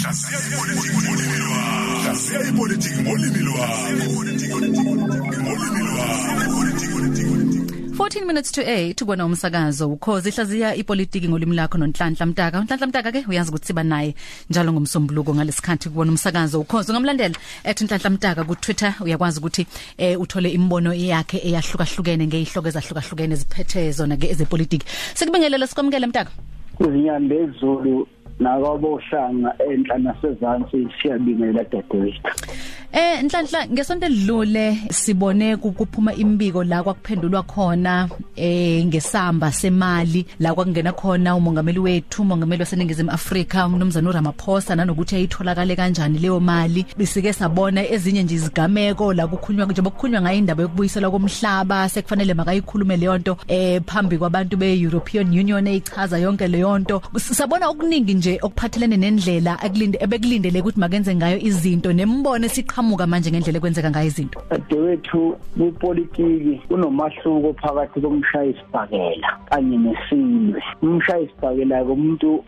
Hlasiya ipolitiki ngolimi lwakho. Hlasiya ipolitiki ngolimi lwakho. Ngolimi lwakho. 14 minutes to 8 ubona umsakazo ukhozi ihlaziya ipolitiki ngolimi lakho nonhlanhla mtaka unhlanhla mtaka ke uyazi ukuthi siba naye njalo ngomsombuluko ngalesikhathi kubona umsakazo ukhozi ungamlandela ethi nhlanhla mtaka ku Twitter uyakwazi ukuthi eh uthole imbono yakhe eyahlukahlukene ngezihloko ezahlukahlukene ziphethe zona ke ezepolitiki sikubingelele sikwamukele mtaka izinyanda ezulu nakabohlanga enhla nasezantsi siyabingelela dadewethu Eh nhlanhla ngesonto edlule sibone kuphuma imbiko la kwakuphendulwa khona eh ngesamba semali la kwakungena khona umongameli wethu umongameli waseningizimu Afrika umnumzana uRamaphosa nanokuthi ayitholakale kanjani leyo mali. Bisike sabona ezinye nje izigameko la kukhulunywa nje bokukhunywa ngayo indaba yokubuyisela komhlaba sekufanele makayikhulume leyo nto eh phambi kwabantu beEuropean Union eyichaza yonke leyo nto. Sabona okuningi nje okuphathelene nendlela ekulinde ebekulindele ukuthi makenze ngayo izinto nembone siqa siqhamuka manje ngendlela ekwenzeka ngayo izinto. Dadewethu kwipolitiki kunomahluko phakathi komshayisibhakela kanye nesilwe umshayisibhakela kumuntu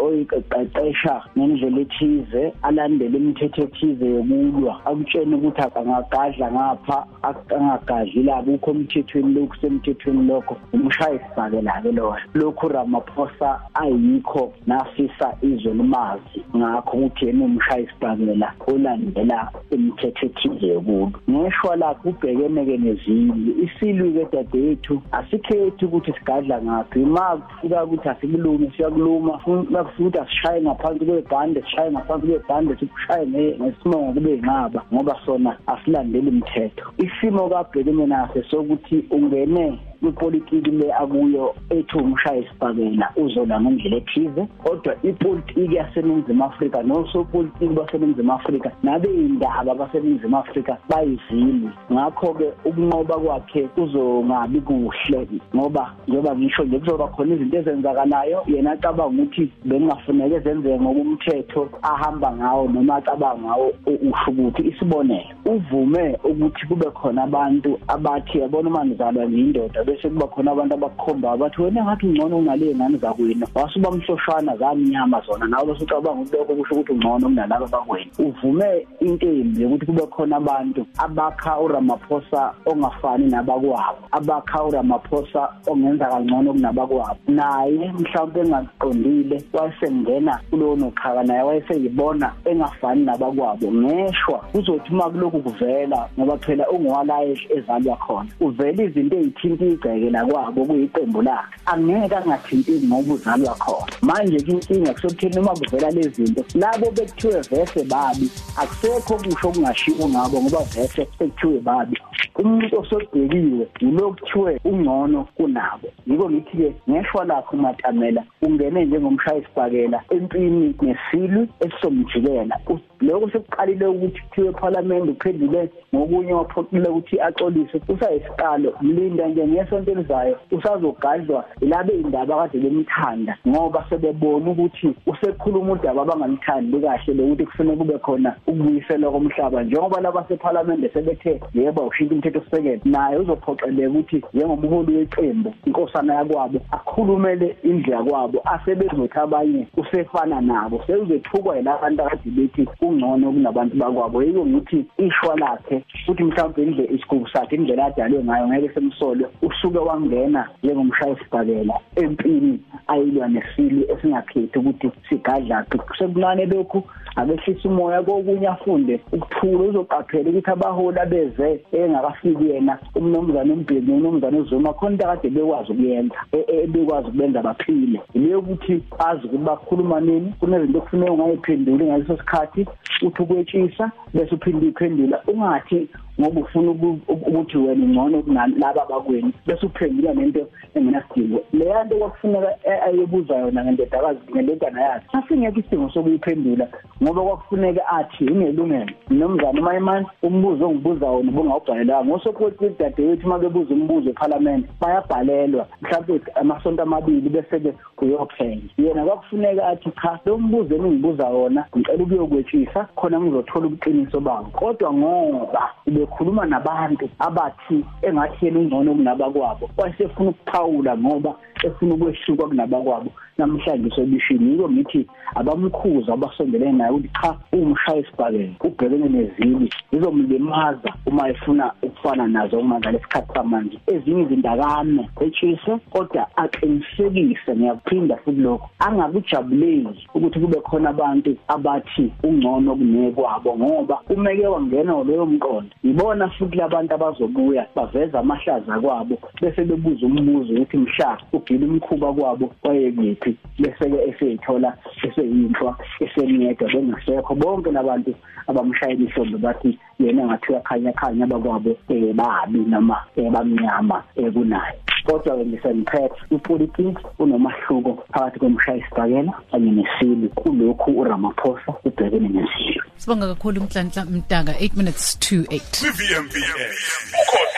oyiqeqesha ngendlela ethize alandele imithetho ethize yokulwa. Akutshene ukuthi akangagadla ngapha akangagadli la kukho emthethweni lokhu semthethweni lokho. Umshayisibhakela ke lo lokhu Ramaphosa ayikho nafisa izwe limazi ngakho ukuthi yena umshayisibhakela olandela imithetho ethize yokulo. Ngeshwa lakho ubhekene ke nezilwi isilwi ke dadewethu asikhethi ukuthi sigadla ngaphi. Uma kufika ukuthi asikulumi siyakuluma. Makufika ukuthi asishaye ngaphansi kwebhande sishaye ngaphansi kwebhande sikushaye ngesimongo kube inqaba ngoba sona asilandeli imithetho. Isimo kabhekene naso sokuthi ungene kwipolitiki le akuyo ethi umshaya isibhakela uzola ngendlela ethize. Kodwa ipolitiki yaseningizimu Afrika nosopolitiki baseningizimu Afrika nabe indaba baseningizimu Afrika bayizili ngakho ke ukunqoba kwakhe kuzongabi kuhle ngoba njengoba ngisho nje kuzoba khona izinto ezenzakalayo yena acabanga ukuthi bengafuneka ezenzeke ngokumthetho ahamba ngawo noma acabanga ngawo usho ukuthi isibonelo. Uvume ukuthi kube khona abantu abathi yabona manizalwa yindoda bese kuba khona abantu abakukhomba bathi wena ngathi ungcono unale ngane zakwena wasuba mhloshana zamnyama zona nawe bese ucabanga ukuthi lokho kusho ukuthi ungcono kunalabo bakwena uvume into embi ukuthi kube khona abantu abakha uRamaphosa ongafani nabakwabo abakha uRamaphosa ongenza kangcono kunabakwabo. Naye mhlawumbe engaqondile wayesengena kulowo nokhaka naye wayeseyibona engafani nabakwabo. Ngeshwa uzothi uma kulokhu kuvela ngoba phela ungowala ezalwa khona uvela izinto ezithinta igceke la kwabo kuyiqembu lakhe. Angeke angathinti ngoba uzalwa khona manje inkinga kusokuthini uma kuvela lezi zinto labo bekuthiwe vese babi akusekho kusho okungashiwo ngabo ngoba vese sekuthiwe babi. Umuntu osodeliwe yilokuthiwe ungcono kunabo. Yiko ngithi ke ngeshwa lakho matamela ungene njengomshayisibhakela empini nesilwi esomjikela lokho sekuqalile ukuthi kuthiwe eParliament uphendule ngokunye waphoqile ukuthi axolise. Usayisiqalo mlinda nje ngesonto elizayo usazogadlwa ilabe indaba kade bemthanda ngoba sebebona ukuthi usekhuluma udaba abangamthandi kahle lokuthi kufanele kube khona ukubuyisela komhlaba. Njengoba laba seParliament sebethe yebo ushintsha umthetho sisekelo naye uzophoqeleka ukuthi njengomholi weqembu inkosana yakwabo akhulumele indlela kwabo asebezothi abanye usefana nabo. Sewuzethukwa yilabantu akade bethi ungcono kunabantu bakwabo. Yiko ngithi ishwa lakhe futhi mhlawumbe indlela isigube sakhe indlela adalwe ngayo ngeke semsole usuke wangena njengomshayisibhakela empini ayilwa nesili esingakhethi ukuthi sigadlaphi sekunane lokhu abehlisa umoya kokunye afunde ukuthula uzoqaphela ukuthi abaholi abeze engakafiki yena umnomzana umbheki nomzana uzuma khona into kade bekwazi ukuyenza ebekwazi ukubenza baphile. Leyo ukuthi azi ukuthi bakhuluma nini kunezinto okufuneka ungayiphenduli ngaleso sikhathi uthi ukwetshisa bese uphinde uyiphendula ungathi ngoba ufuna ukuthi wena ngcono kunalaba bakweni bese uphendula nento engenasidingo. Leya nto kwakufuneka ayebuza yona ngendodakazi ngendodana yakhe asingekho isidingo sokuyiphendula ngoba kwakufuneka athi ingelungelo. Nomzana umayimani umbuzo ongibuza wona bongawubhalelanga ngosopolitiki dadewethu uma bebuza umbuzo eParliament bayabhalelwa. Mhlawumbe amasonto amabili bese-ke uyophenya. Yena kwakufuneka athi cha lo mbuzo engibuza wona ngicela ukuyokwetshisa khona ngizothola ubuqiniso babo kodwa ngoba ube ekhuluma nabantu abathi engathi yena ungcono kunabakwabo wayesefuna ukuphawula ngoba efuna ukwehluka kunabakwabo. Namhlanje sobishini yiko ngithi abamkhuza abasondelene naye ukuthi cha umshaya isibhakela ubhekene nezili izomlimaza uma efuna ukufana nazo uma ngalesikhathi samanje. Ezinye izindakame etshise kodwa aqinisekise ngiyaphinda futhi lokho angakujabuleli ukuthi kube khona abantu abathi ungcono kunekwabo ngoba umeke wangena leyo mqondo. Ibona futhi labantu abazobuya baveza amahlaza kwabo bese bebuza umbuzo ukuthi mhla ugila umkhuba kwabo wayekuphi bese ke eseyithola eseyinhlwa esemiyedwa bengasekho. Bonke labantu abamshayela ihlombe bathi yena ngathi uyakhanya khanya abakwabo eh babi noma eh, bamnyama eh, kunaye kodwa ke ngiseniphethe ipolitics unomahluko phakathi komshaya isibhakela kanye nesili. Kulokhu uRamaphosa ubhekene nesilo Sibonga kakhulu umhlanhla mtanga 8 minutes to 8 CVMVS ukhosi FM